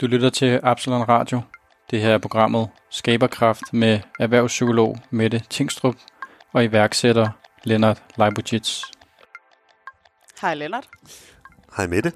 Du lytter til Absalon Radio. Det her er programmet Skaberkraft med erhvervspsykolog Mette Tingstrup og iværksætter Lennart Leibovic. Hej Lennart. Hej Mette.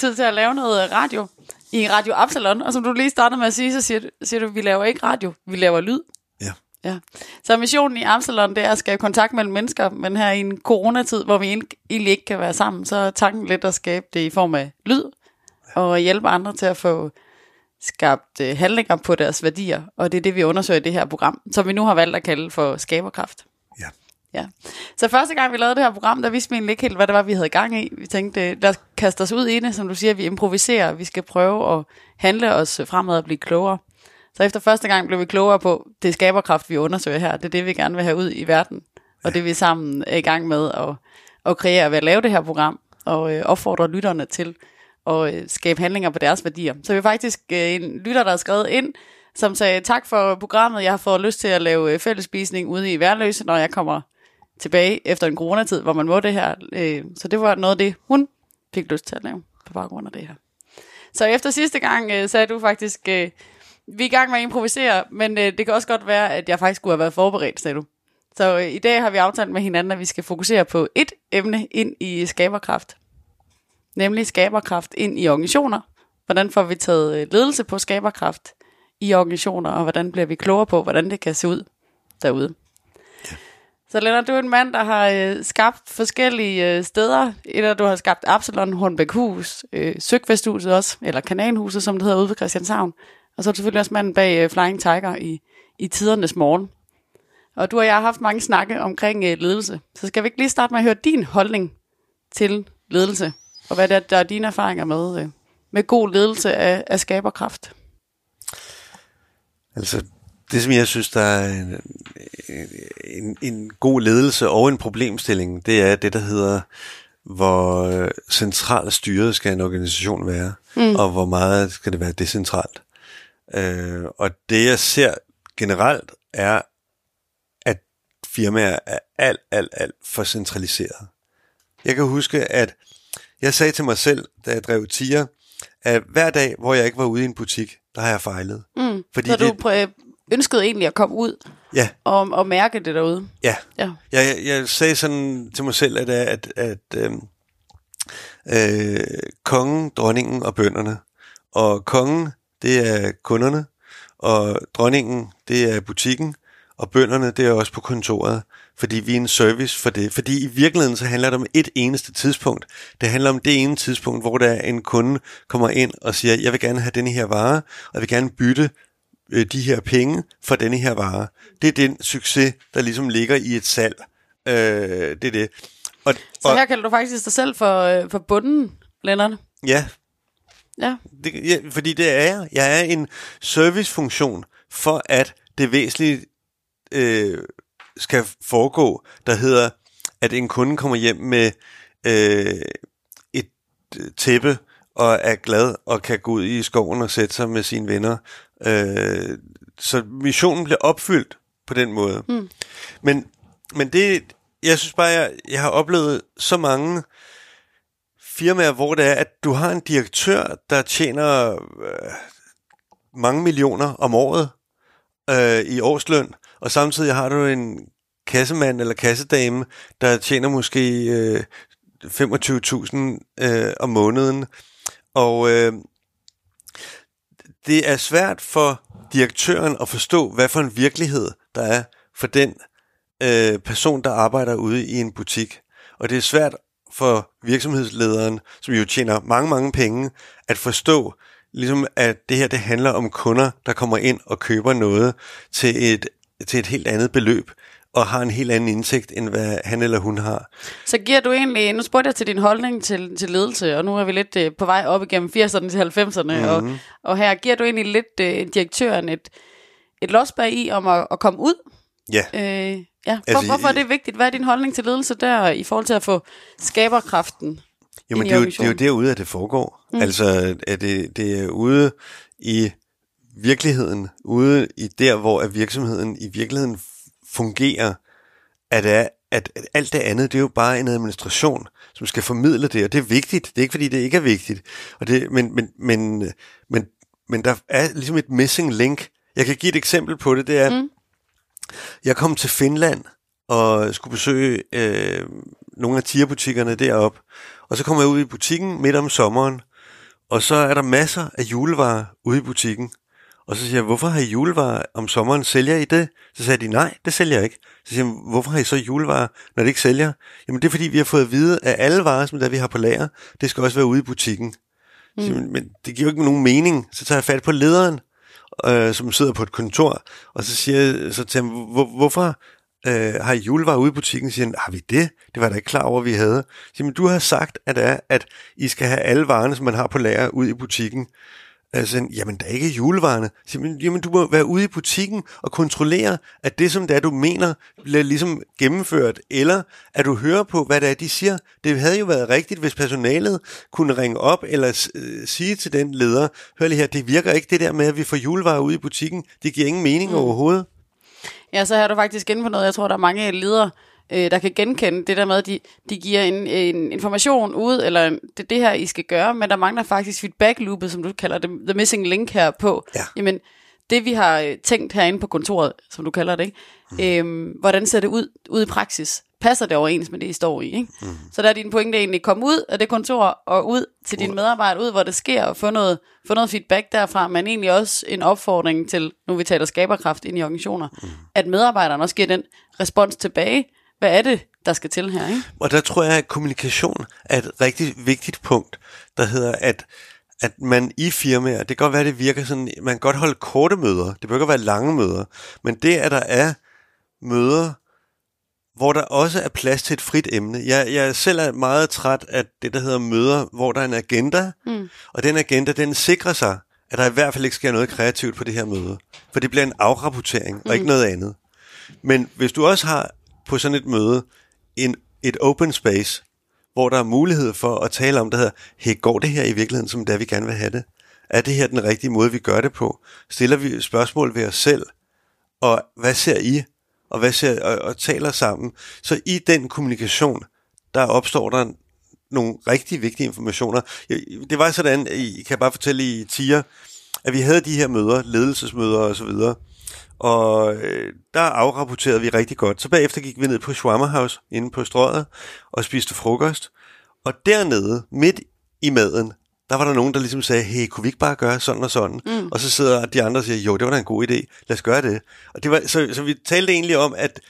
Det tid til at lave noget radio i Radio Absalon. Og som du lige startede med at sige, så siger, du- siger du, vi laver ikke radio, vi laver lyd. Ja. Ja. Så missionen i Absalon, det er at skabe kontakt mellem mennesker, men her i en coronatid, hvor vi egentlig egentlig ikke kan være sammen, så er tanken lidt at skabe det i form af lyd, og hjælpe andre til at få skabt øh, handlinger på deres værdier. Og det er det, vi undersøger i det her program, som vi nu har valgt at kalde for skaberkraft. Ja. Ja. Så første gang, vi lavede det her program, der vidste vi egentlig ikke helt, hvad det var, vi havde gang i. Vi tænkte, lad os kaste os ud i det, som du siger, vi improviserer, vi skal prøve at handle os fremad og blive klogere. Så efter første gang blev vi klogere på, det skaberkraft, vi undersøger her. Det er det, vi gerne vil have ud i verden. Og det vi sammen er i gang med at, at kreere ved at lave det her program, og øh, opfordre lytterne til at øh, skabe handlinger på deres værdier. Så vi er faktisk øh, en lytter, der har skrevet ind, som sagde, tak for programmet, jeg har fået lyst til at lave fællespisning fællesspisning ude i Værløse, når jeg kommer tilbage efter en coronatid, hvor man må det her. Øh, Så det var noget af det, hun fik lyst til at lave på baggrund af det her. Så efter sidste gang øh, sagde du faktisk, øh, vi er i gang med at improvisere, men øh, det kan også godt være, at jeg faktisk skulle have været forberedt, sagde du. Så øh, i dag har vi aftalt med hinanden, at vi skal fokusere på et emne ind i skaberkraft. Nemlig skaberkraft ind i organisationer. Hvordan får vi taget øh, ledelse på skaberkraft i organisationer, og hvordan bliver vi klogere på, hvordan det kan se ud derude. Så Lennart, du er en mand, der har øh, skabt forskellige øh, steder. Et af du har skabt Absalon, Hornbækhus, øh, Søgvesthuset også, eller Kanalhuset, som det hedder ude ved Christianshavn. Og så er du selvfølgelig også manden bag øh, Flying Tiger i, i tidernes morgen. Og du og jeg har haft mange snakke omkring øh, ledelse. Så skal vi ikke lige starte med at høre din holdning til ledelse? Og hvad der, der er dine erfaringer med, øh, med god ledelse af, af skaberkraft? Altså, det som jeg synes, der er en, en, en god ledelse og en problemstilling, det er det, der hedder, hvor centralt styret skal en organisation være, mm. og hvor meget skal det være decentralt. Øh, og det, jeg ser generelt, er, at firmaer er alt, alt, alt for centraliseret. Jeg kan huske, at jeg sagde til mig selv, da jeg drev tiger, at hver dag, hvor jeg ikke var ude i en butik, der har jeg fejlet. Mm. Fordi så det- du ønskede egentlig at komme ud Ja, og, og mærke det derude? ja. Ja. Jeg, jeg, jeg sagde sådan til mig selv, at, at, at øhm, øh, kongen, dronningen og bønderne. Og kongen, det er kunderne, og dronningen, det er butikken, og bønderne, det er også på kontoret, fordi vi er en service for det. Fordi i virkeligheden, så handler det om et eneste tidspunkt. Det handler om det ene tidspunkt, hvor der er en kunde kommer ind og siger, jeg vil gerne have denne her vare, og jeg vil gerne bytte øh, de her penge for denne her vare. Det er den succes, der ligesom ligger i et salg. Øh, det er det. Og, Så her kalder du faktisk dig selv for, øh, for bunden, Lennart. Ja, Ja. det, ja, fordi det er jeg. Jeg er en servicefunktion for, at det væsentlige øh, skal foregå, der hedder, at en kunde kommer hjem med øh, et øh, tæppe og er glad og kan gå ud i skoven og sætte sig med sine venner. Øh, så missionen bliver opfyldt på den måde. Mm. Men, men det, jeg synes bare, jeg, jeg har oplevet så mange firmaer, hvor det er, at du har en direktør, der tjener øh, mange millioner om året øh, i årsløn, og samtidig har du en kassemand eller kassedame, der tjener måske øh, 25.000 øh, om måneden. Og øh, det er svært for direktøren at forstå, hvad for en virkelighed der er for den øh, person, der arbejder ude i en butik. Og det er svært for virksomhedslederen, som jo tjener mange, mange penge, at forstå, ligesom at det her det handler om kunder, der kommer ind og køber noget til et, til et helt andet beløb, og har en helt anden indsigt, end hvad han eller hun har. Så giver du egentlig, nu spurgte jeg til din holdning til, til ledelse, og nu er vi lidt øh, på vej op igennem 80'erne til 90'erne, mm-hmm. og, og her giver du egentlig lidt øh, direktøren et, et lods bag i om at, at komme ud Ja. Øh, ja. Hvor, Altså, hvorfor er det vigtigt? Hvad er din holdning til ledelse der i forhold til at få skaberkraften Jamen, det er, jo, det er jo derude, at det foregår. Mm. Altså, at det, det er ude i virkeligheden, ude i der, hvor at virksomheden i virkeligheden fungerer, at, er, at, at alt det andet, det er jo bare en administration, som skal formidle det, og det er vigtigt. Det er ikke, fordi det ikke er vigtigt. Og det, men, men, men, men, men der er ligesom et missing link. Jeg kan give et eksempel på det. Det er, mm. jeg kom til Finland og skulle besøge øh, nogle af tierbutikkerne deroppe. Og så kommer jeg ud i butikken midt om sommeren, og så er der masser af julevarer ude i butikken. Og så siger jeg, hvorfor har I julevarer om sommeren? Sælger I det? Så sagde de, nej, det sælger jeg ikke. Så siger jeg, hvorfor har I så julevarer, når det ikke sælger? Jamen det er fordi, vi har fået at vide, at alle varer, som der vi har på lager, det skal også være ude i butikken. Mm. Så, men, men det giver jo ikke nogen mening. Så tager jeg fat på lederen, øh, som sidder på et kontor, og så siger jeg så til ham, hvor, hvorfor øh, har I julevarer ude i butikken? Så siger han, har vi det? Det var da ikke klar over, vi havde. Så siger, men du har sagt, at, er, at I skal have alle varerne, som man har på lager, ud i butikken. Altså, jamen, der er ikke julevarerne. Jamen, du må være ude i butikken og kontrollere, at det, som det er, du mener, bliver ligesom gennemført, eller at du hører på, hvad det er, de siger. Det havde jo været rigtigt, hvis personalet kunne ringe op eller øh, sige til den leder, hør lige her, det virker ikke det der med, at vi får julevarer ude i butikken. Det giver ingen mening mm. overhovedet. Ja, så er du faktisk inde på noget. Jeg tror, der er mange ledere, øh, der kan genkende det der med, at de, de giver en, en information ud, eller det er det her, I skal gøre, men der mangler faktisk feedback-loopet, som du kalder det, the missing link her på. Ja. Jamen, det vi har øh, tænkt herinde på kontoret, som du kalder det, ikke? Mm. Øhm, hvordan ser det ud, ud i praksis? Passer det overens med det, I står i? Ikke? Mm. Så der er din pointe egentlig, komme ud af det kontor og ud til dine medarbejdere, ud hvor det sker, og få noget, få noget feedback derfra, men egentlig også en opfordring til, nu vi taler skaberkraft ind i organisationer, mm. at medarbejderne også giver den respons tilbage. Hvad er det, der skal til her? Ikke? Og der tror jeg, at kommunikation er et rigtig vigtigt punkt, der hedder, at at man i firmaer, det kan godt være, det virker sådan, man kan godt holde korte møder, det behøver ikke være lange møder, men det, at der er møder, hvor der også er plads til et frit emne. Jeg, jeg selv er meget træt af det, der hedder møder, hvor der er en agenda, mm. og den agenda, den sikrer sig, at der i hvert fald ikke sker noget kreativt på det her møde. For det bliver en afrapportering, mm. og ikke noget andet. Men hvis du også har på sådan et møde en, et open space, hvor der er mulighed for at tale om, der hedder, hey, går det her i virkeligheden, som det er, vi gerne vil have det? Er det her den rigtige måde, vi gør det på? Stiller vi spørgsmål ved os selv? Og hvad ser I? Og, hvad ser, og, og taler sammen? Så i den kommunikation, der opstår der nogle rigtig vigtige informationer. Det var sådan, I kan bare fortælle i tiger, at vi havde de her møder, ledelsesmøder og så videre, og øh, der afrapporterede vi rigtig godt. Så bagefter gik vi ned på Shawarma House inde på strøget og spiste frokost. Og dernede, midt i maden, der var der nogen, der ligesom sagde, hey, kunne vi ikke bare gøre sådan og sådan? Mm. Og så sidder de andre og siger, jo, det var da en god idé, lad os gøre det. Og det var, så, så vi talte egentlig om, at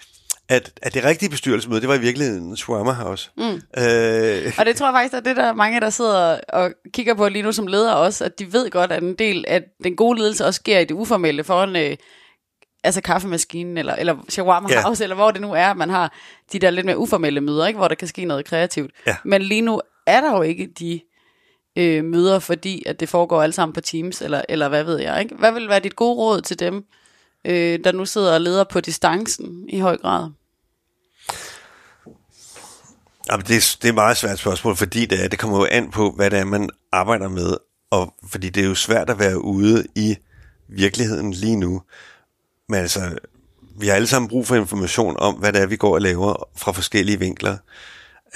at, at det rigtige bestyrelsesmøde, det var i virkeligheden Shawarma House. Mm. Øh. Og det tror jeg faktisk, at det der er mange, der sidder og kigger på lige nu som ledere også, at de ved godt, at en del af den gode ledelse også sker i det uformelle foran øh, altså kaffemaskinen, eller, eller shawarma yeah. house, eller hvor det nu er, man har de der lidt mere uformelle møder, ikke, hvor der kan ske noget kreativt. Ja. Men lige nu er der jo ikke de øh, møder, fordi at det foregår alt sammen på Teams, eller, eller hvad ved jeg. Ikke? Hvad vil være dit gode råd til dem, øh, der nu sidder og leder på distancen i høj grad? Jamen, det, er, det er et meget svært spørgsmål, fordi det, er, det kommer jo an på, hvad det er, man arbejder med. Og fordi det er jo svært at være ude i virkeligheden lige nu. Men altså, vi har alle sammen brug for information om, hvad det er, vi går og laver fra forskellige vinkler.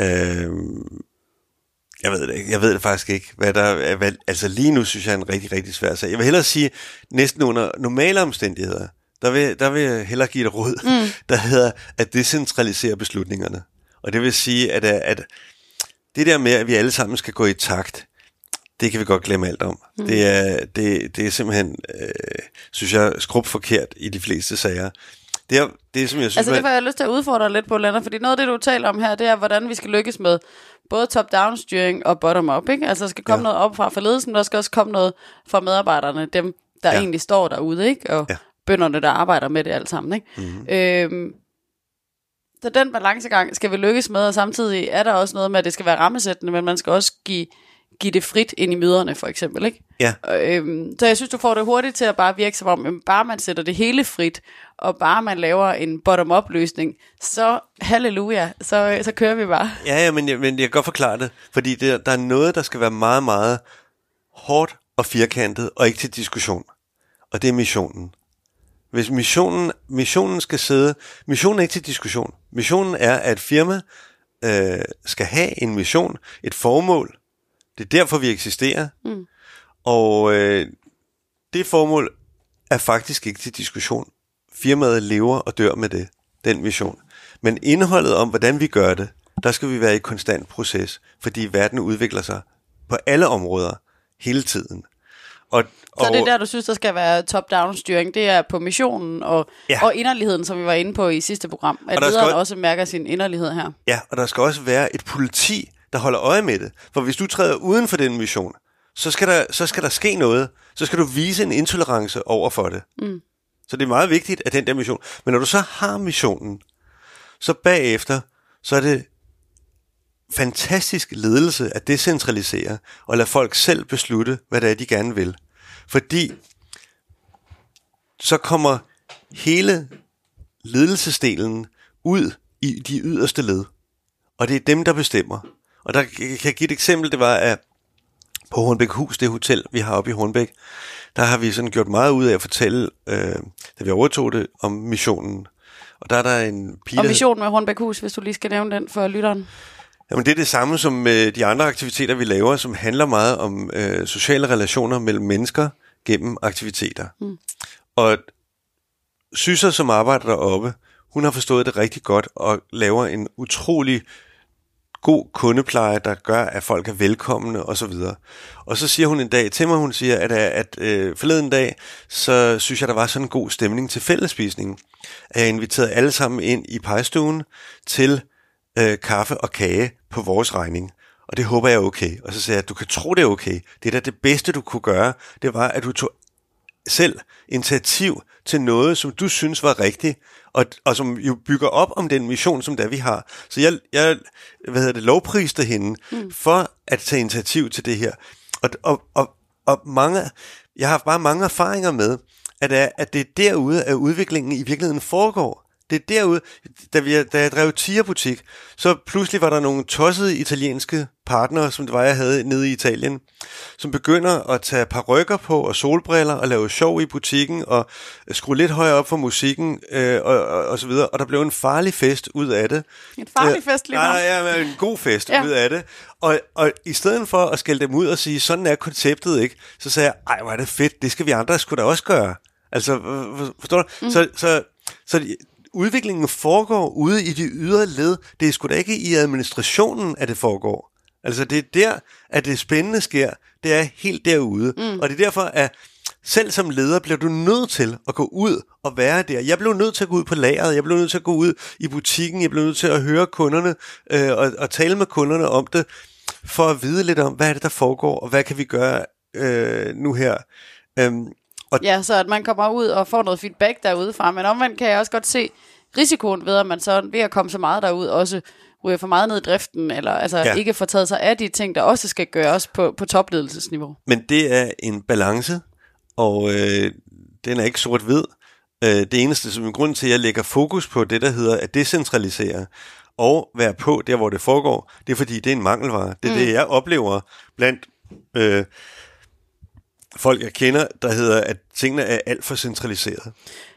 Øh, jeg ved det ikke. Jeg ved det faktisk ikke, hvad der er. Hvad, altså lige nu synes jeg er en rigtig, rigtig svær sag. Jeg vil hellere sige, næsten under normale omstændigheder, der vil, der vil jeg hellere give et råd, mm. der hedder at decentralisere beslutningerne. Og det vil sige, at, at det der med, at vi alle sammen skal gå i takt, det kan vi godt glemme alt om. Mm. Det, er, det, det er simpelthen, øh, synes jeg, skrub forkert i de fleste sager. Det er, det er som jeg synes, altså det får jeg lyst til at udfordre lidt på, Lennart, fordi noget af det, du taler om her, det er, hvordan vi skal lykkes med både top-down styring og bottom-up. Ikke? Altså der skal komme ja. noget op fra for ledelsen, men der skal også komme noget fra medarbejderne, dem der ja. egentlig står derude, ikke? og ja. bønderne, der arbejder med det alt sammen. Ikke? Mm-hmm. Øhm, så den balancegang skal vi lykkes med, og samtidig er der også noget med, at det skal være rammesættende, men man skal også give, give det frit ind i møderne, for eksempel. Ikke? Ja. Øhm, så jeg synes, du får det hurtigt til at bare virke som om, jamen, bare man sætter det hele frit, og bare man laver en bottom-up løsning, så halleluja, så, så kører vi bare. Ja, ja men, jeg, men jeg kan godt forklare det, fordi det, der er noget, der skal være meget, meget hårdt og firkantet, og ikke til diskussion. Og det er missionen. Hvis missionen, missionen skal sidde, missionen er ikke til diskussion. Missionen er, at et firma øh, skal have en mission, et formål. Det er derfor, vi eksisterer. Mm. Og øh, det formål er faktisk ikke til diskussion. Firmaet lever og dør med det, den mission. Men indholdet om, hvordan vi gør det, der skal vi være i konstant proces, fordi verden udvikler sig på alle områder hele tiden. Og, Så det er der, du synes, der skal være top-down styring. Det er på missionen og, Ja. og inderligheden, som vi var inde på i sidste program. At der skal lederen også- også mærker sin inderlighed her. Ja, og der skal også være et politi, der holder øje med det. For hvis du træder uden for den mission, så skal der, så skal der ske noget. Så skal du vise en intolerance over for det. Mm. Så det er meget vigtigt, at den der mission... Men når du så har missionen, så bagefter, så er det fantastisk ledelse at decentralisere og lade folk selv beslutte, hvad det er, de gerne vil. Fordi så kommer hele ledelsesdelen ud i de yderste led. Og det er dem, der bestemmer. Og der kan jeg give et eksempel, det var, at på Hornbæk Hus, det hotel, vi har oppe i Hornbæk, der har vi sådan gjort meget ud af at fortælle, øh, da vi overtog det, om missionen. Og der er der en pige, Og missionen med Hornbæk Hus, hvis du lige skal nævne den for lytteren. Jamen det er det samme som med de andre aktiviteter, vi laver, som handler meget om øh, sociale relationer mellem mennesker gennem aktiviteter. Mm. Og Syser, som arbejder deroppe, hun har forstået det rigtig godt og laver en utrolig god kundepleje, der gør, at folk er velkomne og så videre. Og så siger hun en dag til mig, hun siger, at, øh, at øh, forleden dag, så synes jeg, der var sådan en god stemning til fællespisningen, at jeg inviterede alle sammen ind i pejstuen til øh, kaffe og kage på vores regning. Og det håber jeg er okay. Og så sagde jeg, at du kan tro, det er okay. Det er da det bedste, du kunne gøre. Det var, at du tog selv initiativ til noget, som du synes var rigtigt, og, og som jo bygger op om den mission, som der vi har. Så jeg, jeg hvad hedder det, lovpriste hende mm. for at tage initiativ til det her. Og, og, og, og mange, jeg har haft bare mange erfaringer med, at, at det er derude, at udviklingen i virkeligheden foregår. Det er derude, da, vi, da jeg drev tierbutik, så pludselig var der nogle tossede italienske partnere, som det var, jeg havde nede i Italien, som begynder at tage par rykker på og solbriller og lave sjov i butikken og skrue lidt højere op for musikken øh, og, og, og så videre. Og der blev en farlig fest ud af det. En farlig fest lige nu. Nej, ja, men en god fest ja. Ja. ud af det. Og, og i stedet for at skælde dem ud og sige, sådan er konceptet ikke, så sagde jeg, ej, hvor er det fedt, det skal vi andre sgu da også gøre. Altså, for- forstår du? Mm. Så, så, så udviklingen foregår ude i de ydre led. Det er sgu da ikke i administrationen, at det foregår. Altså, det er der, at det spændende sker. Det er helt derude. Mm. Og det er derfor, at selv som leder bliver du nødt til at gå ud og være der. Jeg blev nødt til at gå ud på lageret, jeg blev nødt til at gå ud i butikken, jeg blev nødt til at høre kunderne øh, og, og tale med kunderne om det, for at vide lidt om, hvad er det, der foregår, og hvad kan vi gøre øh, nu her. Øhm, og Ja, så at man kommer ud og får noget feedback derudefra. Men omvendt kan jeg også godt se risikoen ved, at man så ved at komme så meget derud, også ryger for meget ned i driften, eller altså Ja. ikke får taget sig af de ting, der også skal gøres på, på topledelsesniveau. Men det er en balance, og øh, den er ikke sort-hvid. Øh, det eneste, som er grund til, at jeg lægger fokus på det, der hedder at decentralisere, og være på der, hvor det foregår, det er fordi, det er en mangelvare. Det er mm. det, jeg oplever blandt øh, folk, jeg kender, der hedder, at tingene er alt for centraliseret.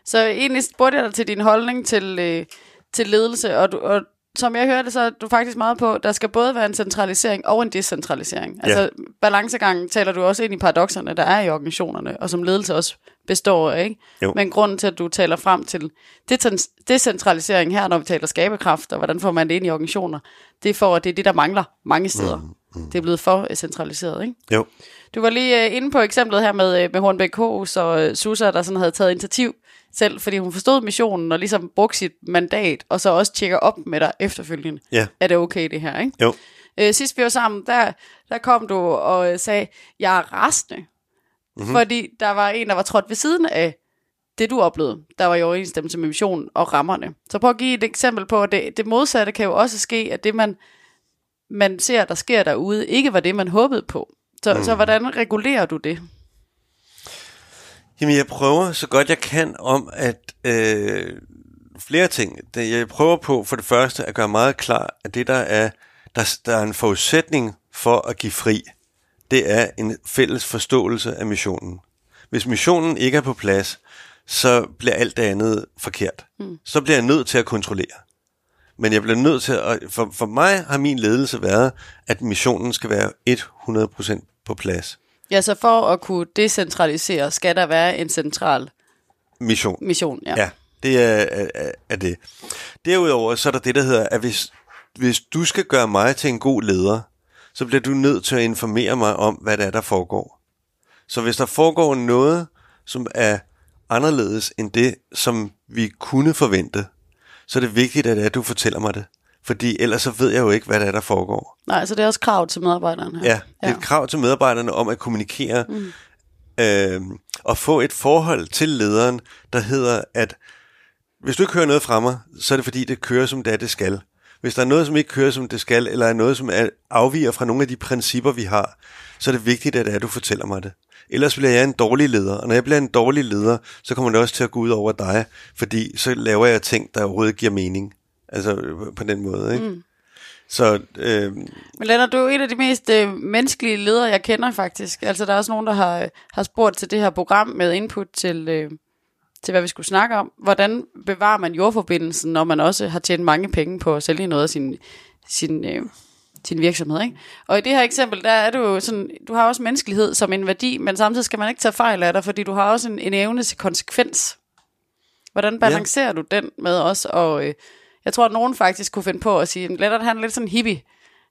Så egentlig spurgte jeg dig til din holdning til, øh, til ledelse, og, du, og som jeg hørte, så er du faktisk meget på, der skal både være en centralisering og en decentralisering. Altså Ja. balancegangen taler du også ind i paradoxerne, der er i organisationerne, og som ledelse også består af, ikke? Jo. Men grunden til, at du taler frem til decentralisering her, når vi taler skaberkraft, og hvordan får man det ind i organisationer, det er for, at det er det, der mangler mange steder. Mm, mm. Det er blevet for øh, centraliseret, ikke? Jo. Du var lige øh, inde på eksemplet her med, øh, med Hornbæk Hus og Susa, der sådan havde taget initiativ selv, fordi hun forstod missionen og ligesom brugte sit mandat, og så også tjekker op med dig efterfølgende. Ja. Er det okay, det her, ikke? Jo. Øh, sidst vi var sammen, der, der kom du og sagde, jeg er rasende, mm-hmm. fordi der var en, der var trådt ved siden af det, du oplevede, der var i overensstemmelse med missionen og rammerne. Så prøv at give et eksempel på, at det, det modsatte kan jo også ske, at det man man ser, der sker derude, ikke var det, man håbede på. Så, mm. så hvordan regulerer du det? Jamen, jeg prøver så godt jeg kan om at øh, flere ting. Jeg prøver på for det første at gøre meget klar, at det der er, der, der er en forudsætning for at give fri, det er en fælles forståelse af missionen. Hvis missionen ikke er på plads, så bliver alt det andet forkert. Mm. Så bliver jeg nødt til at kontrollere. Men jeg bliver nødt til at... For, for mig har min ledelse været, at missionen skal være 100% på plads. Ja, så for at kunne decentralisere, skal der være en central Mission. mission. Ja. Ja, det er, er, er det. Derudover så er der det, der hedder, at hvis, hvis du skal gøre mig til en god leder, så bliver du nødt til at informere mig om, hvad det er, der foregår. Så hvis der foregår noget, som er anderledes end det, som vi kunne forvente, så er det vigtigt, at, det er, at du fortæller mig det. Fordi ellers så ved jeg jo ikke, hvad det er, der foregår. Nej, så det er også krav til medarbejderne her. Ja, det er et krav til medarbejderne om at kommunikere mm. øh, og få et forhold til lederen, der hedder, at hvis du ikke hører noget fra mig, så er det fordi, det kører som det er, det skal. Hvis der er noget, som ikke kører som det skal, eller er noget, som er, afviger fra nogle af de principper, vi har, så er det vigtigt, at, det er, at du fortæller mig det. Ellers bliver jeg en dårlig leder, og når jeg bliver en dårlig leder, så kommer det også til at gå ud over dig, fordi så laver jeg ting, der overhovedet giver mening. Altså på den måde, ikke? Mm. Så, øh, Men Lennart, du er jo en af de mest øh, menneskelige ledere, jeg kender faktisk. Altså, der er også nogen, der har, har spurgt til det her program med input til, øh, til, hvad vi skulle snakke om. Hvordan bevarer man jordforbindelsen, når man også har tjent mange penge på at sælge noget af sin, sin, øh, sin virksomhed, ikke? Og i det her eksempel, der er du sådan, du har også menneskelighed som en værdi, men samtidig skal man ikke tage fejl af dig, fordi du har også en, en evne til konsekvens. Hvordan balancerer ja. du den med os? Og øh, jeg tror, at nogen faktisk kunne finde på at sige, Lennart han er lidt sådan hippie.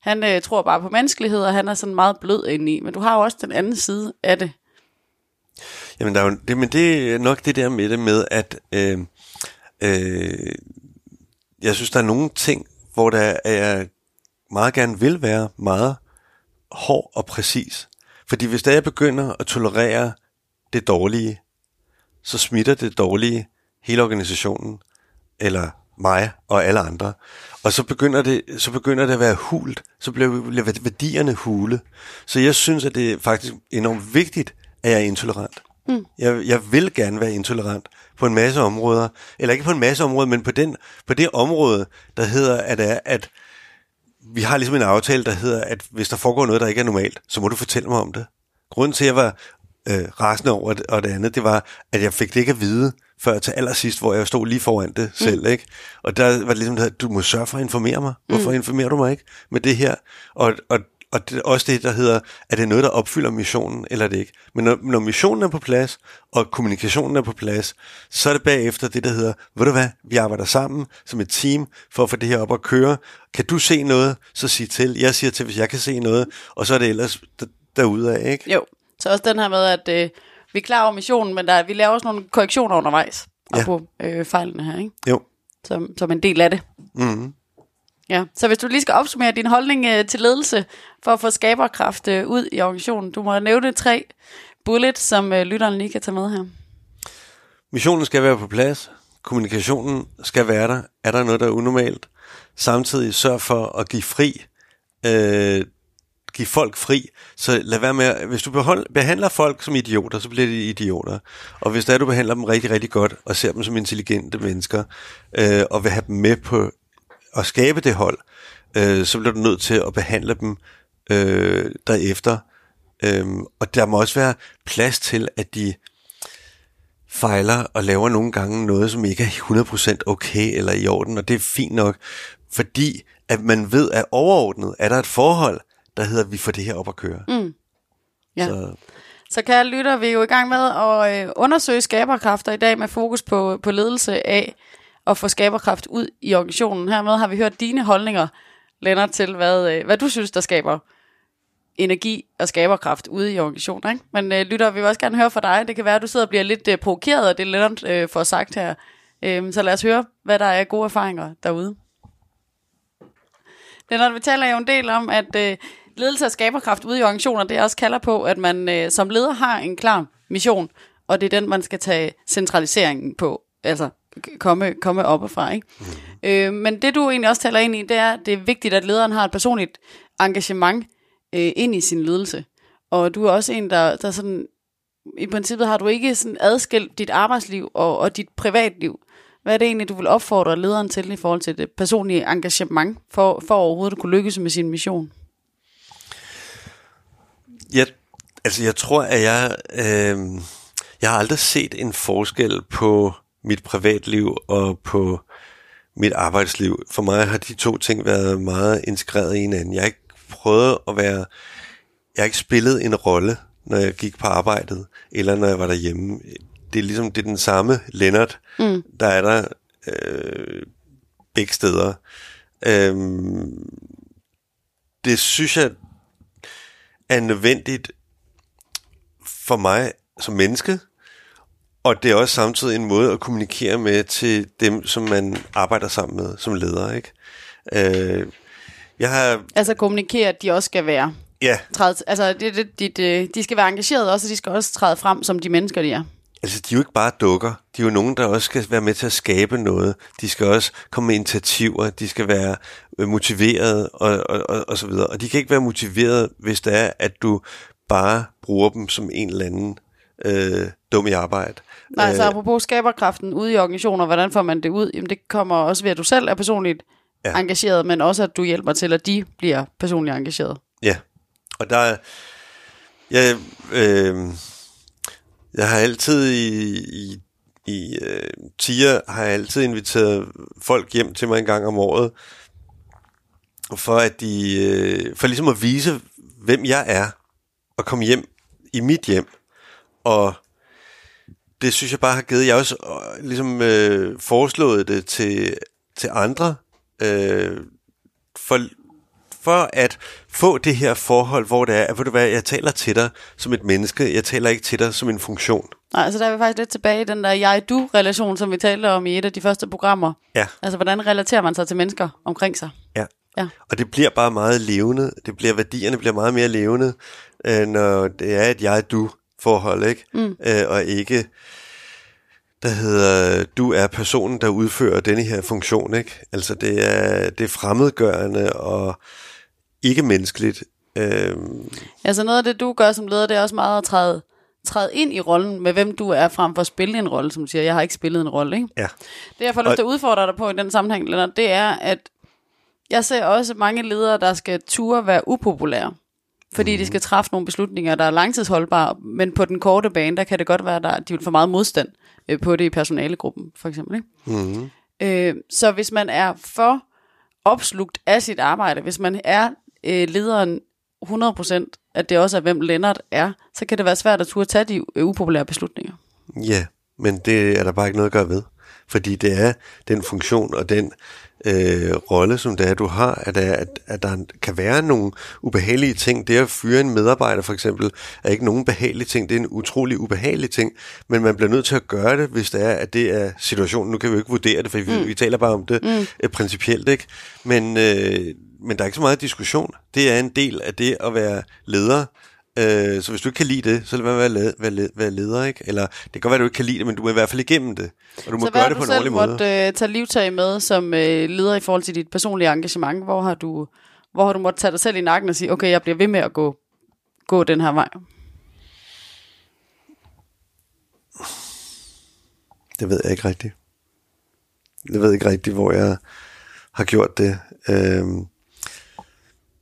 Han øh, tror bare på menneskelighed, og han er sådan meget blød indeni. Men du har jo også den anden side af det. Jamen, der er jo, det, men det er nok det der med det med, at øh, øh, jeg synes, der er nogle ting, hvor der er meget gerne vil være meget hård og præcis. Fordi hvis der jeg begynder at tolerere det dårlige, så smitter det dårlige hele organisationen, eller mig og alle andre. Og så begynder det, så begynder det at være hult, så bliver værdierne hule. Så jeg synes, at det er faktisk enormt vigtigt, at jeg er intolerant. Mm. Jeg, jeg vil gerne være intolerant på en masse områder, eller ikke på en masse områder, men på, den, på det område, der hedder, at, at, at vi har ligesom en aftale, der hedder, at hvis der foregår noget, der ikke er normalt, så må du fortælle mig om det. Grunden til, at jeg var øh, rasende over og det andet, det var, at jeg fik det ikke at vide før til allersidst, hvor jeg stod lige foran det mm. selv. Ikke? Og der var det ligesom, at du må sørge for at informere mig. Hvorfor mm. informerer du mig ikke med det her? Og, og, og det er også det, der hedder, er det noget, der opfylder missionen, eller det ikke? Men når, når missionen er på plads, og kommunikationen er på plads, så er det bagefter det, der hedder, ved du hvad, vi arbejder sammen som et team for at få det her op at køre. Kan du se noget, så sig til. Jeg siger til, hvis jeg kan se noget, og så er det ellers af, ikke? Jo, så også den her med, at øh, vi er klar over missionen, men der, vi laver også nogle korrektioner undervejs ja. på øh, fejlene her, ikke? Jo. Som, som en del af det. Mm-hmm. Ja, så hvis du lige skal opsummere din holdning øh, til ledelse for at få skaberkraft øh, ud i organisationen, du må nævne tre bullet, som øh, lytteren lige kan tage med her. Missionen skal være på plads. Kommunikationen skal være der. Er der noget, der er unormalt? Samtidig sørg for at give fri. Øh, give folk fri. Så lad være med, hvis du behold, behandler folk som idioter, så bliver de idioter. Og hvis der du behandler dem rigtig, rigtig godt, og ser dem som intelligente mennesker, øh, og vil have dem med på at skabe det hold, øh, så bliver du nødt til at behandle dem øh, derefter. Øh, og der må også være plads til, at de fejler og laver nogle gange noget, som ikke er 100% okay eller i orden, og det er fint nok, fordi at man ved, at overordnet er der et forhold, der hedder, at vi får det her op at køre. Mm. Ja. Så. Så kære lytter, vi er jo i gang med at øh, undersøge skaberkræfter i dag med fokus på, på ledelse af at få skaberkraft ud i organisationen. Hermed har vi hørt dine holdninger, Lennart, til hvad, øh, hvad du synes, der skaber energi og skaberkraft ude i organisationen. Ikke? Men øh, lytter, vi vil også gerne høre fra dig. Det kan være, at du sidder og bliver lidt øh, provokeret af det, Lennart øh, får sagt her. Øh, så lad os høre, hvad der er gode erfaringer derude. Lennart, vi taler jo en del om, at øh, ledelse og skaberkraft ude i organisationer, det også kalder på, at man øh, som leder har en klar mission, og det er den, man skal tage centraliseringen på. Altså komme, komme op og fra. Ikke? Øh, men det du egentlig også taler ind i, det er, at det er vigtigt, at lederen har et personligt engagement øh, ind i sin ledelse. Og du er også en, der, der sådan, i princippet har du ikke sådan adskilt dit arbejdsliv og, og dit privatliv. Hvad er det egentlig, du vil opfordre lederen til i forhold til det personlige engagement, for, for overhovedet at kunne lykkes med sin mission? Jeg, altså jeg tror, at jeg, øh, jeg har aldrig set en forskel på mit privatliv og på mit arbejdsliv. For mig har de to ting været meget integreret i hinanden. Jeg har ikke prøvet at være, jeg har ikke spillet en rolle, når jeg gik på arbejdet, eller når jeg var derhjemme. Det er ligesom, det er den samme Lennart, mm. der er der øh, begge steder. Øhm, det synes jeg er nødvendigt for mig som menneske, og det er også samtidig en måde at kommunikere med til dem, som man arbejder sammen med som leder. Ikke? Øh, jeg har, Altså kommunikere, at de også skal være ja, træde, altså det, det, de, de, de skal være engagerede også, og de skal også træde frem som de mennesker, de er. altså de er jo ikke bare dukker. De er jo nogen, der også skal være med til at skabe noget. De skal også komme med initiativer. De skal være øh, motiverede og, og, og, og så videre. Og de kan ikke være motiveret, hvis det er, at du bare bruger dem som en eller anden øh, dum i arbejde. Nej, altså apropos skaberkraften ude i organisationer, hvordan får man det ud? Jamen det kommer også ved, at du selv er personligt Ja. engageret, men også at du hjælper til, at de bliver personligt engageret. Ja, og der er... Jeg, øh, jeg har altid i, i, i øh, tiger har jeg altid inviteret folk hjem til mig en gang om året, for at de, øh, for ligesom at vise, hvem jeg er, og komme hjem i mit hjem. Og det synes jeg bare har givet. Jeg har også øh, ligesom øh, foreslået det til, til andre, øh, for, for at få det her forhold, hvor det er, at ved du hvad, jeg taler til dig som et menneske, jeg taler ikke til dig som en funktion. Nej, altså der er vi faktisk lidt tilbage i den der jeg-du-relation, som vi talte om i et af de første programmer. Ja. Altså hvordan relaterer man sig til mennesker omkring sig? Ja. Ja. Og det bliver bare meget levende. Det bliver, værdierne bliver meget mere levende, øh, når det er et jeg-du-forhold, ikke? Mm. Øh, og ikke, der hedder, du er personen, der udfører denne her funktion, ikke? Altså det er, det er fremmedgørende og ikke menneskeligt. Øh, Altså noget af det, du gør som leder, det er også meget at træde, træde ind i rollen med, hvem du er, frem for at spille en rolle, som siger. Jeg har ikke spillet en rolle, ikke? ja. Det, jeg får lyst til at udfordre dig på i den sammenhæng, Lennart, det er, at jeg ser også mange ledere, der skal ture være upopulære. Fordi de skal træffe nogle beslutninger, der er langtidsholdbare, men på den korte bane, der kan det godt være, at de vil få meget modstand øh, på det i personalegruppen, for eksempel. Ikke? Mm-hmm. Øh, så hvis man er for opslugt af sit arbejde, hvis man er øh, lederen 100%, at det også er, hvem Lennart er, så kan det være svært at turde tage de øh, upopulære beslutninger. Ja, men det er der bare ikke noget at gøre ved. Fordi det er den funktion og den øh, rolle, som det er, du har, at, der, at, at der kan være nogle ubehagelige ting. Det at fyre en medarbejder for eksempel, er ikke nogen behagelige ting. Det er en utrolig ubehagelig ting, men man bliver nødt til at gøre det, hvis det er, at det er situationen. Nu kan vi jo ikke vurdere det, for vi, mm. vi taler bare om det mm. øh, principielt, ikke? Men, øh, men der er ikke så meget diskussion. Det er en del af det at være leder. Øh, så hvis du ikke kan lide det, så lad være med at være, led- være, led- være leder, ikke? Eller det kan godt være, at du ikke kan lide det, men du er i hvert fald igennem det. Og du må så hvad gøre har det du på en selv ordentlig måde. måtte øh, tage livtag med som øh, leder i forhold til dit personlige engagement? Hvor har du, hvor har du måttet tage dig selv i nakken og sige, okay, jeg bliver ved med at gå, gå den her vej? Det ved jeg ikke rigtigt. Jeg ved ikke rigtigt, hvor jeg har gjort det. Øhm,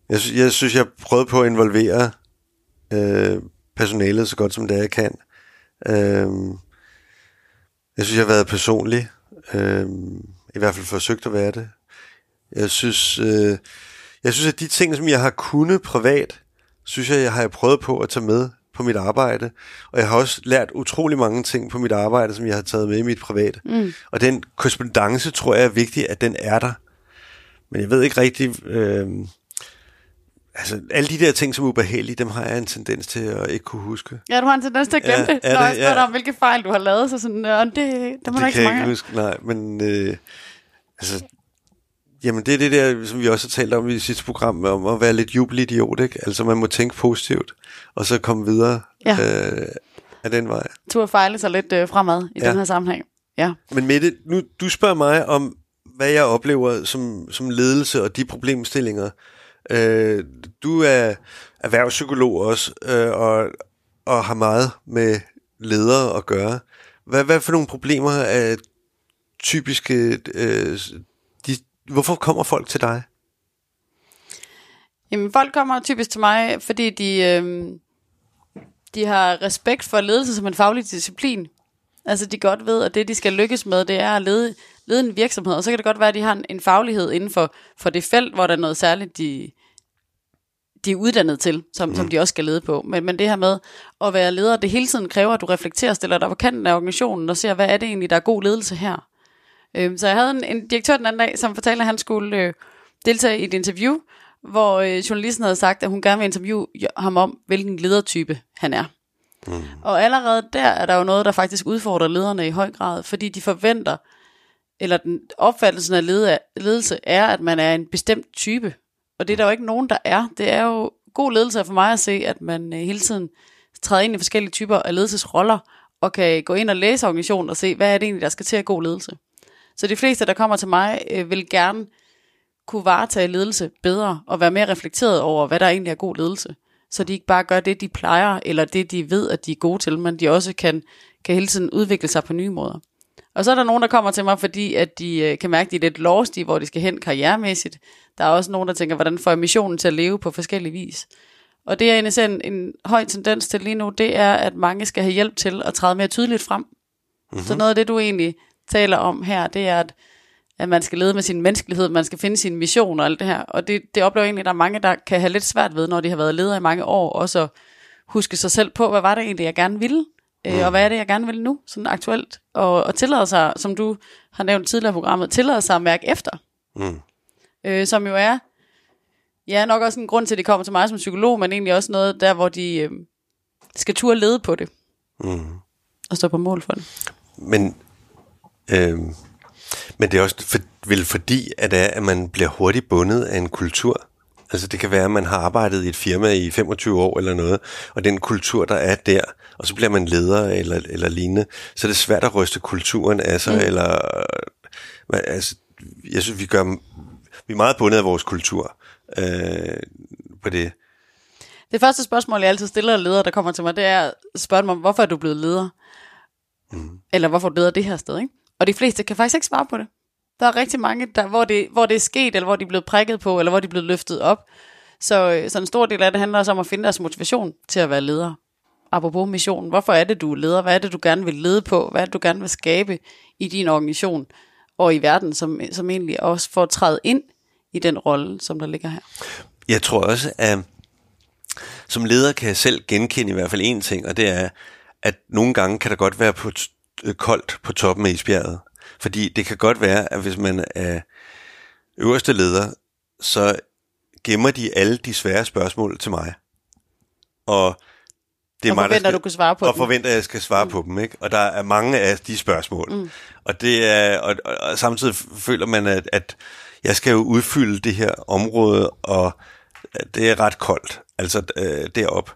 jeg, jeg synes, jeg prøvede på at involvere øh, personalet så godt som det er, jeg kan. Øhm, jeg synes, jeg har været personlig. Øhm, I hvert fald forsøgt at være det. Jeg synes, øh, jeg synes, at de ting, som jeg har kunnet privat, synes jeg, jeg har prøvet på at tage med på mit arbejde. Og jeg har også lært utrolig mange ting på mit arbejde, som jeg har taget med i mit private. Mm. Og den korrespondence, tror jeg er vigtig, at den er der. Men jeg ved ikke rigtig... Øh, altså, alle de der ting, som er ubehagelige, dem har jeg en tendens til at ikke kunne huske. Ja, du har en tendens til at glemme Ja, det, når det? jeg spørger Ja. dig om, hvilke fejl du har lavet. Så sådan, øh, det, det må der det ikke kan jeg ikke huske, nej. Men øh, altså, jamen det er det der, som vi også har talt om i sidste program, om at være lidt jubelidiot, ikke? Altså man må tænke positivt, og så komme videre Ja. øh, af den vej. Tur fejle sig lidt øh, fremad i Ja. den her sammenhæng. Ja. Men Mette, nu, du spørger mig om, hvad jeg oplever som, som ledelse og de problemstillinger. Øh, du er erhvervspsykolog også, øh, og, og har meget med ledere at gøre. Hvad, hvad for nogle problemer er typiske... Øh, de, hvorfor kommer folk til dig? Jamen, folk kommer typisk til mig, fordi de, øh, de har respekt for ledelse som en faglig disciplin. Altså, de godt ved, at det, de skal lykkes med, det er at lede, lede en virksomhed. Og så kan det godt være, at de har en, en faglighed inden for, for det felt, hvor der er noget særligt, de, de er uddannet til, som, mm. som de også skal lede på. Men, men det her med at være leder, det hele tiden kræver, at du reflekterer, stiller dig på kanten af organisationen og ser, hvad er det egentlig, der er god ledelse her. Øhm, så jeg havde en, en direktør den anden dag, som fortalte, at han skulle øh, deltage i et interview, hvor øh, journalisten havde sagt, at hun gerne vil interviewe ham om, hvilken ledertype han er. Mm. Og allerede der er der jo noget, der faktisk udfordrer lederne i høj grad, fordi de forventer, eller den opfattelsen af ledelse er, at man er en bestemt type. Og det er der jo ikke nogen, der er. Det er jo god ledelse for mig at se, at man øh, hele tiden træder ind i forskellige typer af ledelsesroller, og kan gå ind og læse organisationen og se, hvad er det egentlig, der skal til at god ledelse. Så de fleste, der kommer til mig, øh, vil gerne kunne varetage ledelse bedre, og være mere reflekteret over, hvad der egentlig er god ledelse. Så de ikke bare gør det, de plejer, eller det, de ved, at de er gode til, men de også kan, kan hele tiden udvikle sig på nye måder. Og så er der nogen, der kommer til mig, fordi at de øh, kan mærke, at de er lidt lost i, hvor de skal hen karrieremæssigt. Der er også nogen, der tænker, hvordan får jeg missionen til at leve på forskellige vis. Og det er en, en, en høj tendens til lige nu, det er, at mange skal have hjælp til at træde mere tydeligt frem. Mm-hmm. Så noget af det, du egentlig taler om her, det er, at, at man skal lede med sin menneskelighed, man skal finde sin mission og alt det her. Og det, det oplever jeg egentlig, at der er mange, der kan have lidt svært ved, når de har været ledere i mange år, også at huske sig selv på, hvad var det egentlig, jeg gerne ville, øh, og hvad er det, jeg gerne vil nu, sådan aktuelt, og, og tillade sig, som du har nævnt tidligere i programmet, tillade sig at mærke efter. Mm. Øh, som jo er, ja, nok også en grund til, at de kommer til mig som psykolog, men egentlig også noget der, hvor de øh, skal turde lede på det. Mm. Og stå på mål for det. Men Øh, men det er også for, vel fordi, at, det er, at man bliver hurtigt bundet af en kultur. Altså det kan være, at man har arbejdet i et firma i 25 år eller noget, og den kultur, der er der, og så bliver man leder eller, eller lignende, så er det svært at ryste kulturen af sig, mm. eller altså, jeg synes, vi gør, vi er meget bundet af vores kultur øh, på det. Det første spørgsmål, jeg altid stiller ledere, der kommer til mig, det er at spørge om, hvorfor er du blevet leder? Mm. Eller hvorfor du leder det her sted, ikke? Og de fleste kan faktisk ikke svare på det. Der er rigtig mange, der, hvor, det, hvor det er sket, eller hvor de er blevet prikket på, eller hvor de er blevet løftet op. Så, øh, så en stor del af det handler også om at finde deres motivation til at være leder. Apropos missionen. Hvorfor er det, du er leder? Hvad er det, du gerne vil lede på? Hvad er det, du gerne vil skabe i din organisation og i verden, som, som egentlig også får træde ind i den rolle, som der ligger her? Jeg tror også, at som leder kan jeg selv genkende i hvert fald en ting, og det er, at nogle gange kan der godt være på t- koldt på toppen af isbjerget. Fordi det kan godt være, at hvis man er øverste leder, så gemmer de alle de svære spørgsmål til mig. Og det er og mig, forventer, skal, du kan svare på og dem. forventer, at jeg skal svare mm. på dem. Ikke? Og der er mange af de spørgsmål. Mm. Og, det er, og, og, og samtidig føler man, at, at jeg skal jo udfylde det her område, og det er ret koldt, altså øh, derop.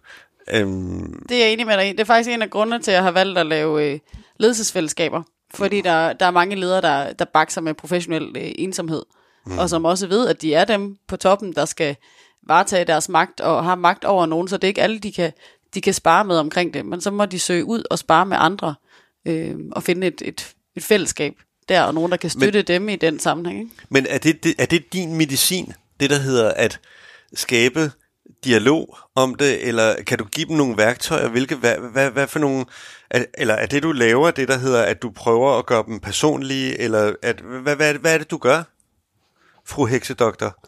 Øhm. Det er jeg enig med dig i. Det er faktisk en af grundene til, at jeg har valgt at lave øh, ledelsesfællesskaber. Fordi der, der er mange ledere, der, der bakser med professionel øh, ensomhed. Mm. Og som også ved, at de er dem på toppen, der skal varetage deres magt og har magt over nogen. Så det er ikke alle, de kan, de kan spare med omkring det. Men så må de søge ud og spare med andre. Øh, og finde et, et, et fællesskab der, og nogen, der kan støtte men, dem i den sammenhæng. Ikke? Men er det, det, er det din medicin, det der hedder at skabe dialog om det, eller kan du give dem nogle værktøjer? Hvilke, hvad, hvad, hvad for nogle, er, eller er det du laver, det der hedder, at du prøver at gøre dem personlige, eller at, hvad, hvad, hvad er det du gør, fru heksedoktor?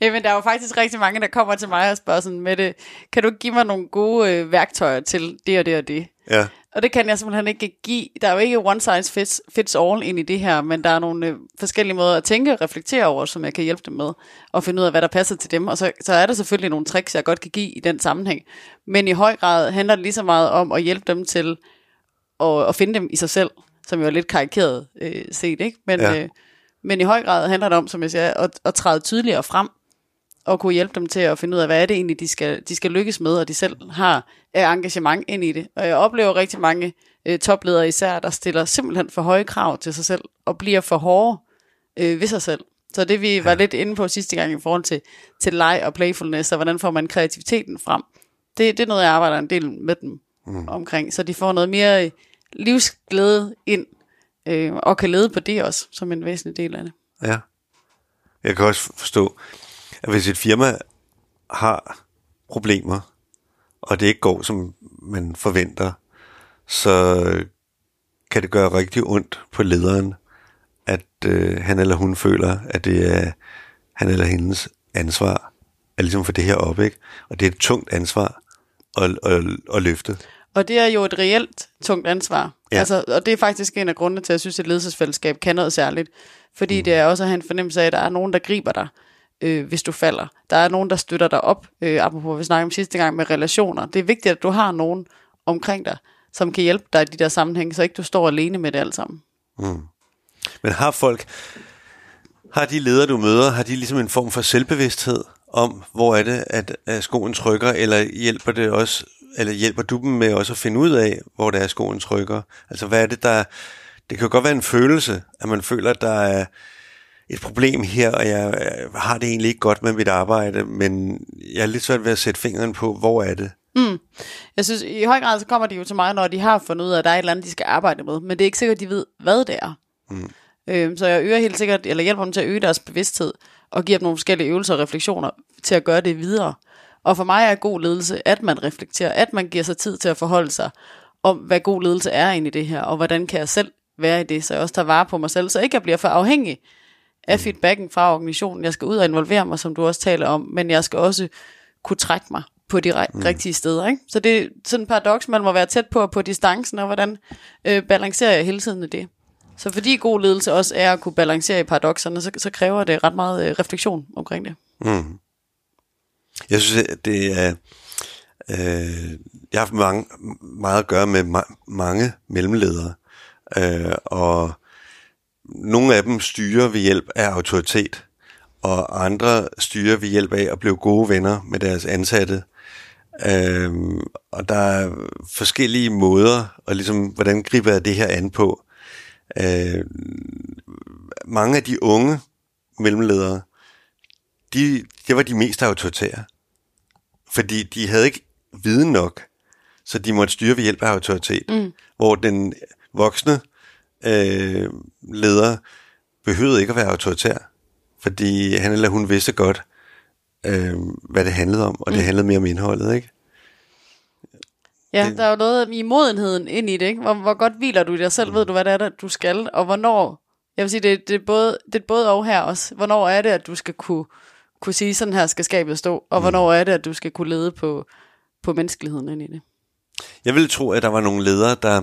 Jamen, der er jo faktisk rigtig mange, der kommer til mig og spørger sådan, med det, kan du give mig nogle gode øh, værktøjer til det og det og det? Ja. Og det kan jeg simpelthen ikke give. Der er jo ikke one size fits, fits all ind i det her, men der er nogle øh, forskellige måder at tænke og reflektere over, som jeg kan hjælpe dem med, og finde ud af, hvad der passer til dem. Og så, så er der selvfølgelig nogle tricks, jeg godt kan give i den sammenhæng. Men i høj grad handler det lige så meget om at hjælpe dem til at, at finde dem i sig selv, som jo er lidt karikeret øh, set, ikke? Men, ja. øh, men i høj grad handler det om, som jeg siger, at, at træde tydeligere frem, og kunne hjælpe dem til at finde ud af, hvad er det egentlig, de skal, de skal lykkes med, og de selv har engagement ind i det. Og jeg oplever rigtig mange øh, topledere især, der stiller simpelthen for høje krav til sig selv, og bliver for hårde øh, ved sig selv. Så det vi var lidt inde på sidste gang i forhold til, til leg og playfulness, og hvordan får man kreativiteten frem, det, det er noget, jeg arbejder en del med dem mm. omkring, så de får noget mere øh, livsglæde ind, øh, og kan lede på det også, som en væsentlig del af det. Ja. Jeg kan også forstå, at hvis et firma har problemer, og det ikke går, som man forventer, så kan det gøre rigtig ondt på lederen, at øh, han eller hun føler, at det er han eller hendes ansvar at ligesom få det her op, ikke? Og det er et tungt ansvar at, at, at løfte. Og det er jo et reelt tungt ansvar. Ja. Altså, og det er faktisk en af grundene til, at jeg synes, at et ledelsesfællesskab kan noget særligt. Fordi mm. det er også at have en fornemmelse af, at der er nogen, der griber dig, øh, hvis du falder. Der er nogen, der støtter dig op. Øh, apropos, vi snakkede om sidste gang med relationer. Det er vigtigt, at du har nogen omkring dig, som kan hjælpe dig i de der sammenhænge, så ikke du står alene med det alt sammen. Mm. Men har folk, har de ledere, du møder, har de ligesom en form for selvbevidsthed om, hvor er det, at, at skoen trykker, eller hjælper det også, eller hjælper du dem med også at finde ud af, hvor det er, skoen trykker? Altså, hvad er det, der... Det kan jo godt være en følelse, at man føler, at der er et problem her, og jeg øh, har det egentlig ikke godt med mit arbejde, men jeg er lidt svært ved at sætte fingeren på, hvor er det? Jeg synes, i høj grad så kommer de jo til mig, når de har fundet ud af, at der er et eller andet, de skal arbejde med. Men det er ikke sikkert, at de ved, hvad det er. Mm. Øhm, så jeg øger helt sikkert, eller hjælper dem til at øge deres bevidsthed, og giver dem nogle forskellige øvelser og refleksioner til at gøre det videre. Og for mig er god ledelse, at man reflekterer, at man giver sig tid til at forholde sig om, hvad god ledelse er inde i det her, og hvordan kan jeg selv være i det, så jeg også tager vare på mig selv, så ikke jeg bliver for afhængig af feedbacken fra organisationen. Jeg skal ud og involvere mig, som du også taler om, men jeg skal også kunne trække mig på de ri- rigtige steder. Ikke? Så det er sådan en paradoks, man må være tæt på, på distancen, og hvordan øh, balancerer jeg hele tiden i det. Så fordi god ledelse også er at kunne balancere i paradokserne, så, så kræver det ret meget øh, refleksion omkring det. Mm. Jeg synes, at det er... Øh, jeg har haft mange, meget at gøre med ma- mange mellemledere, øh, og nogle af dem styrer ved hjælp af autoritet, og andre styrer ved hjælp af at blive gode venner med deres ansatte. Øh, og der er forskellige måder, og ligesom, hvordan griber jeg det her an på? Øh, mange af de unge mellemledere, de, det var de mest autoritære. Fordi de havde ikke viden nok, så de måtte styre ved hjælp af autoritet. Mm. Hvor den voksne øh, leder behøvede ikke at være autoritær, fordi han eller hun vidste godt, øh, hvad det handlede om, og det handlede mere om indholdet, ikke? Ja, Det- der er jo noget i modenheden ind i det, ikke? Hvor, hvor godt hviler du i dig selv? Ved du, hvad det er, der du skal? Og hvornår? Jeg vil sige, det, det, er både, det er både og her også. Hvornår er det, at du skal kunne, kunne sige, sådan her skal skabet stå? Og hvornår er det, at du skal kunne lede på, på menneskeligheden ind i det? Jeg ville tro, at der var nogle ledere, der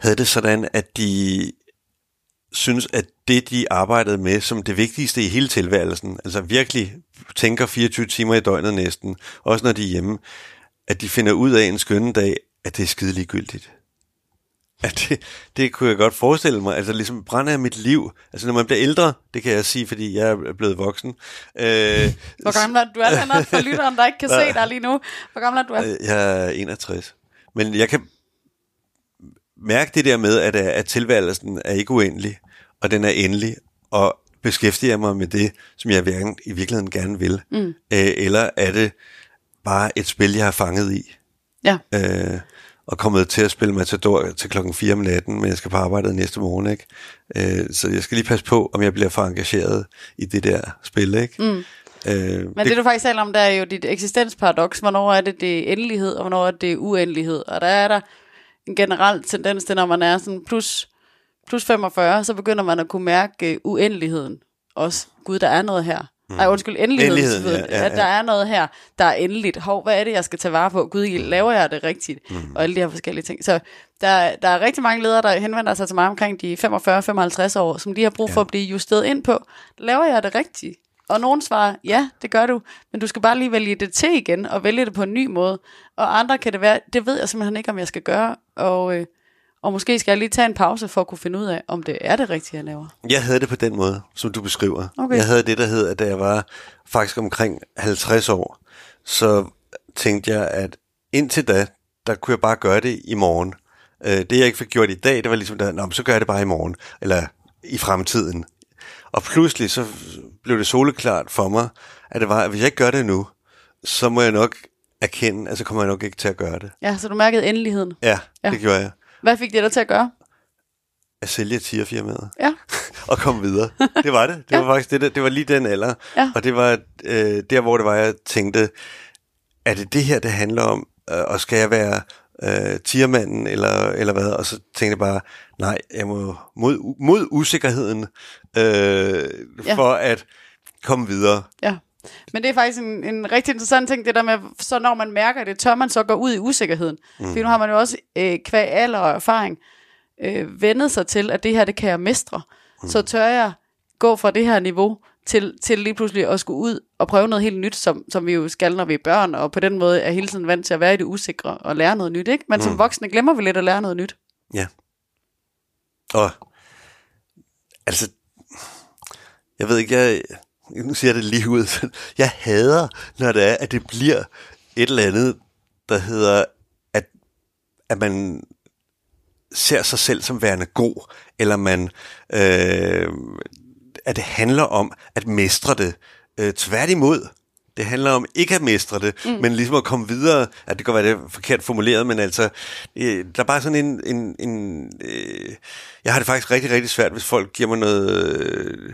havde det sådan, at de synes, at det, de arbejdede med som det vigtigste i hele tilværelsen, altså virkelig tænker 24 timer i døgnet næsten, også når de er hjemme, at de finder ud af en skønne dag, at det er skide ligegyldigt. At det, det kunne jeg godt forestille mig. Altså ligesom brænder af mit liv. Altså når man bliver ældre, det kan jeg sige, fordi jeg er blevet voksen. Øh, Hvor gammel er du? Du er for lytteren, der ikke kan se dig lige nu. Hvor gammel er du? Er? Øh, Jeg er 61. Men jeg kan mærke det der med, at, at tilværelsen er ikke uendelig, og den er endelig, og beskæftiger jeg mig med det, som jeg i virkeligheden gerne vil. Mm. Øh, eller er det bare et spil, jeg har fanget i, Ja. øh, og kommet til at spille Matador til klokken 4 om natten, men jeg skal på arbejde næste morgen, ikke? Øh, så jeg skal lige passe på, om jeg bliver for engageret i det der spil, ikke? Mm. Øh, Men det, det, du faktisk taler om, der er jo dit eksistensparadoks. Hvornår er det, det endelighed, og hvornår er det, uendelighed. Og der er der en generel tendens til, når man er sådan plus, plus 45, så begynder man at kunne mærke uh, uendeligheden også. Gud, der er noget her. Mm. Nej, undskyld, endeligheden. Endeligheden, selvfølgelig. ja, ja, At der er noget her, der er endeligt. Hov, hvad er det, jeg skal tage vare på? Gud, laver jeg det rigtigt? Mm. Og alle de her forskellige ting. Så der, der er rigtig mange ledere, der henvender sig til mig omkring de 45-55 år, som de har brug for at blive justeret ind på. Laver jeg det rigtigt? Og nogen svarer, ja, det gør du, men du skal bare lige vælge det til igen, og vælge det på en ny måde. Og andre kan det være, det ved jeg simpelthen ikke, om jeg skal gøre, og, øh, og måske skal jeg lige tage en pause for at kunne finde ud af, om det er det rigtige, jeg laver. Jeg havde det på den måde, som du beskriver. Okay. Jeg havde det, der hed, at da jeg var faktisk omkring 50 år, så tænkte jeg, at indtil da, der kunne jeg bare gøre det i morgen. Øh, det, jeg ikke fik gjort i dag, det var ligesom, der, Nå, så gør jeg det bare i morgen, eller i fremtiden. Og pludselig så blev det soleklart for mig, at det var, at hvis jeg ikke gør det nu, så må jeg nok erkende, altså kommer jeg nok ikke til at gøre det. Ja, så du mærkede endeligheden. Ja, Ja. det gjorde jeg. Hvad fik det dig til at gøre? At sælge tierfirmaet. Ja. og komme videre. Det var det. Det Ja. var faktisk det, det var lige den alder. Ja. Og det var øh, der, hvor det var, jeg tænkte, er det det her, det handler om? Øh, og skal jeg være øh, tiermanden, eller, eller hvad? Og så tænkte jeg bare, nej, jeg må mod, mod usikkerheden, øh, Ja. for at komme videre. Ja. Men det er faktisk en, en rigtig interessant ting, det der med, så når man mærker det, tør man så gå ud i usikkerheden. Mm. Fordi nu har man jo også øh, kvæg alder og erfaring øh, vendet sig til, at det her, det kan jeg mestre. Mm. Så tør jeg gå fra det her niveau til, til lige pludselig at skulle ud og prøve noget helt nyt, som, som vi jo skal, når vi er børn, og på den måde er hele tiden vant til at være i det usikre og lære noget nyt, ikke? Men mm. som voksne glemmer vi lidt at lære noget nyt. Ja. Og altså, jeg ved ikke, jeg, nu siger jeg det lige ud, jeg hader, når det er, at det bliver et eller andet, der hedder, at, at man ser sig selv som værende god, eller man, øh, at det handler om at mestre det. Øh, tværtimod, det handler om ikke at mestre det, mm. men ligesom at komme videre. At det kan være det er forkert formuleret, men altså, øh, der er bare sådan en... en, en øh, jeg har det faktisk rigtig, rigtig svært, hvis folk giver mig noget, øh,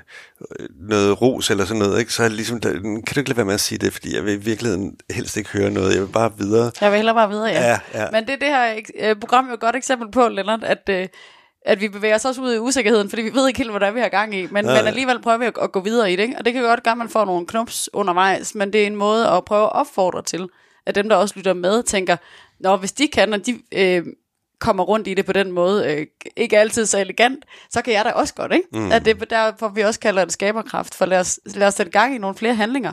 noget ros eller sådan noget. Ikke? Så er det ligesom, der, kan du ikke lade være med at sige det, fordi jeg vil i virkeligheden helst ikke høre noget. Jeg vil bare videre. Jeg vil hellere bare videre, ja. Ja, ja. Men det er det her øh, program jo et godt eksempel på, Lennart, at, øh, at vi bevæger os også ud i usikkerheden, fordi vi ved ikke helt, hvordan vi har gang i, men, men alligevel prøver vi at, at gå videre i det. Ikke? Og det kan godt gøre, at man får nogle knups undervejs, men det er en måde at prøve at opfordre til, at dem, der også lytter med, tænker, Nå, hvis de kan, og de øh, kommer rundt i det på den måde, øh, ikke altid så elegant, så kan jeg da også godt, ikke? Mm. At det er derfor, vi også kalder det skaberkraft, for lad os, lad os sætte gang i nogle flere handlinger.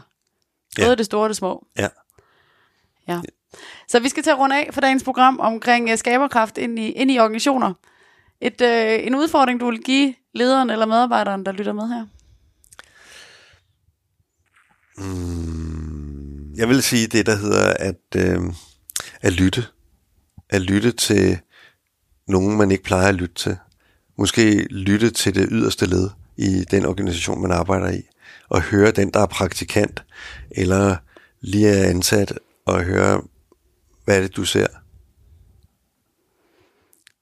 Både Ja. det store og det små. Ja. Ja. Så vi skal til at runde af for dagens program omkring uh, skaberkraft ind i, ind i organisationer. Et, øh, en udfordring, du vil give lederen eller medarbejderen, der lytter med her. Mm, jeg vil sige det, der hedder at, øh, at lytte. At lytte til nogen, man ikke plejer at lytte til. Måske lytte til det yderste led i den organisation, man arbejder i. Og høre den, der er praktikant, eller lige er ansat, og høre, hvad er det, du ser.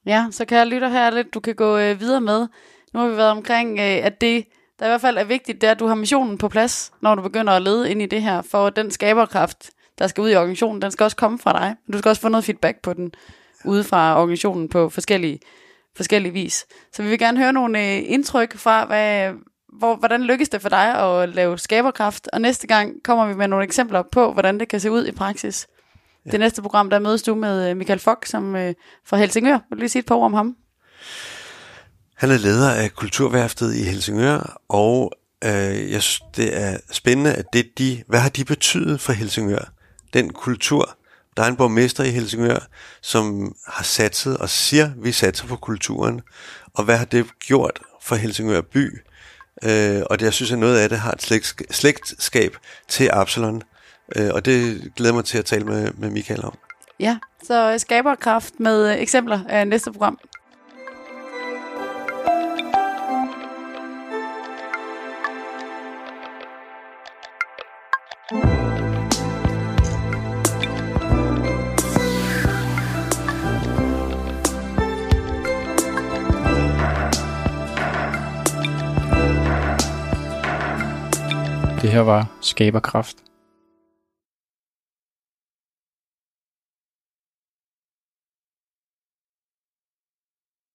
Ja, så kan jeg lytte her lidt, du kan gå øh, videre med. Nu har vi været omkring, øh, at det, der i hvert fald er vigtigt, det er, at du har missionen på plads, når du begynder at lede ind i det her, for den skaberkraft, der skal ud i organisationen, den skal også komme fra dig. Du skal også få noget feedback på den ude fra organisationen på forskellige, forskellige vis. Så vi vil gerne høre nogle øh, indtryk fra, hvad, hvor, hvordan lykkes det for dig at lave skaberkraft, og næste gang kommer vi med nogle eksempler på, hvordan det kan se ud i praksis. Ja. Det næste program, der mødes du med øh, Michael Fock, som øh, fra Helsingør. Vil du lige sige et par ord om ham? Han er leder af Kulturværftet i Helsingør, og øh, jeg synes, det er spændende, at det de, hvad har de betydet for Helsingør? Den kultur. Der er en borgmester i Helsingør, som har satset og siger, vi satser på kulturen. Og hvad har det gjort for Helsingør by? Øh, og det, jeg synes, at noget af det har et slægt, slægtskab til Absalon. Øh, og det glæder mig til at tale med, med Michael om. Ja, så skaberkraft med øh, eksempler af næste program. Det her var Skaberkraft.